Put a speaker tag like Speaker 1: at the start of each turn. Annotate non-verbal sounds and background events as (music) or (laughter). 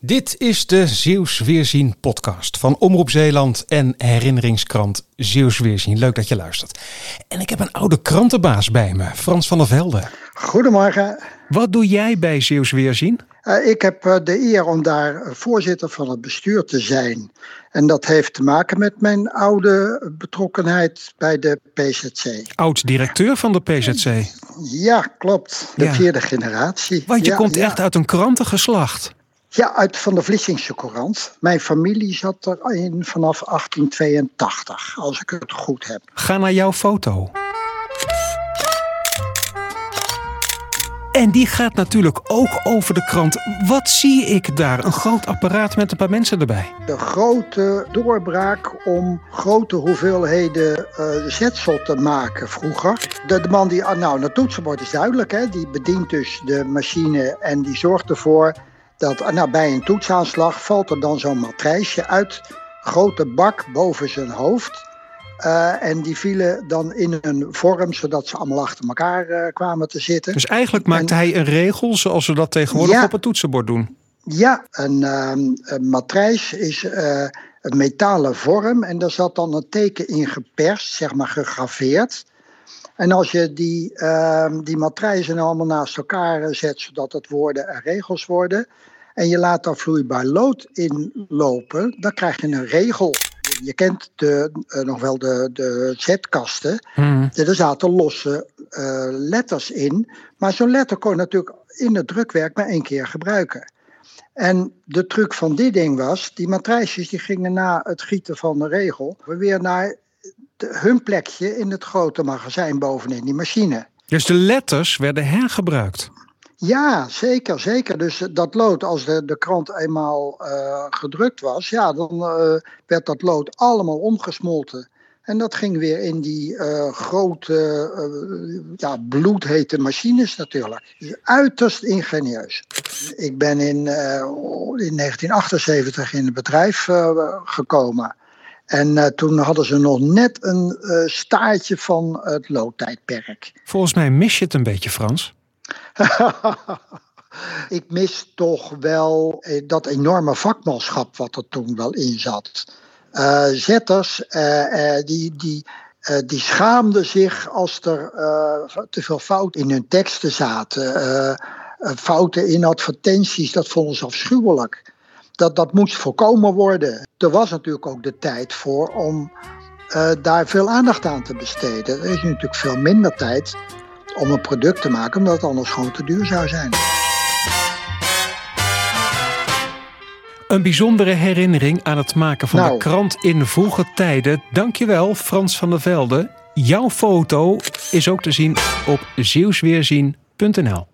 Speaker 1: Dit is de Zeeuws Weerzien podcast van Omroep Zeeland en herinneringskrant Zeeuws Weerzien. Leuk dat je luistert. En ik heb een oude krantenbaas bij me, Frans van der Velde.
Speaker 2: Goedemorgen.
Speaker 1: Wat doe jij bij Zeeuws Weerzien?
Speaker 2: Uh, ik heb uh, de eer om daar voorzitter van het bestuur te zijn. En dat heeft te maken met mijn oude betrokkenheid bij de PZC.
Speaker 1: Oud-directeur van de PZC?
Speaker 2: Ja, klopt. De ja. vierde generatie.
Speaker 1: Want je
Speaker 2: ja,
Speaker 1: komt
Speaker 2: ja.
Speaker 1: echt uit een krantengeslacht.
Speaker 2: Ja, uit van de Vlissingse Courant. Mijn familie zat erin vanaf 1882, als ik het goed heb.
Speaker 1: Ga naar jouw foto. En die gaat natuurlijk ook over de krant. Wat zie ik daar? Een groot apparaat met een paar mensen erbij.
Speaker 2: De grote doorbraak om grote hoeveelheden uh, zetsel te maken vroeger. De, de man die, nou, het toetsenbord is duidelijk, hè? die bedient dus de machine en die zorgt ervoor dat nou, bij een toetsaanslag valt er dan zo'n matrijsje uit, grote bak boven zijn hoofd. Uh, en die vielen dan in een vorm, zodat ze allemaal achter elkaar uh, kwamen te zitten.
Speaker 1: Dus eigenlijk maakte hij een regel zoals we dat tegenwoordig ja, op het toetsenbord doen?
Speaker 2: Ja, een, uh, een matrijs is een metalen vorm en daar zat dan een teken in geperst, zeg maar gegraveerd. En als je die, die matrijzen allemaal naast elkaar zet, zodat het woorden en regels worden, en je laat daar vloeibaar lood in lopen, dan krijg je een regel. Je kent de, uh, nog wel de, de zetkasten. Hmm. Er zaten losse uh, letters in. Maar zo'n letter kon je natuurlijk in het drukwerk maar één keer gebruiken. En de truc van dit ding was, die matrijsjes die gingen na het gieten van de regel weer naar de, hun plekje in het grote magazijn bovenin die machine.
Speaker 1: Dus de letters werden hergebruikt?
Speaker 2: Ja, zeker, zeker. Dus dat lood, als de, de krant eenmaal uh, gedrukt was, ja, dan uh, werd dat lood allemaal omgesmolten. En dat ging weer in die uh, grote, ja, bloedhete machines natuurlijk. Dus uiterst ingenieus. Ik ben in, in 1978 in het bedrijf gekomen. En toen hadden ze nog net een staartje van het loodtijdperk.
Speaker 1: Volgens mij mis je het een beetje, Frans. (laughs)
Speaker 2: ik mis toch wel dat enorme vakmanschap wat er toen wel in zat. Uh, zetters, uh, uh, die, die, die schaamden zich als er te veel fouten in hun teksten zaten. fouten in advertenties, dat vonden ze afschuwelijk. Dat, dat moest voorkomen worden. Er was natuurlijk ook de tijd voor om daar veel aandacht aan te besteden. Er is nu natuurlijk veel minder tijd om een product te maken, omdat het anders gewoon te duur zou zijn.
Speaker 1: Een bijzondere herinnering aan het maken van nou. de krant in vroege tijden. Dankjewel, Frans van der Velde. Jouw foto is ook te zien op zeeuwsweerzien.nl.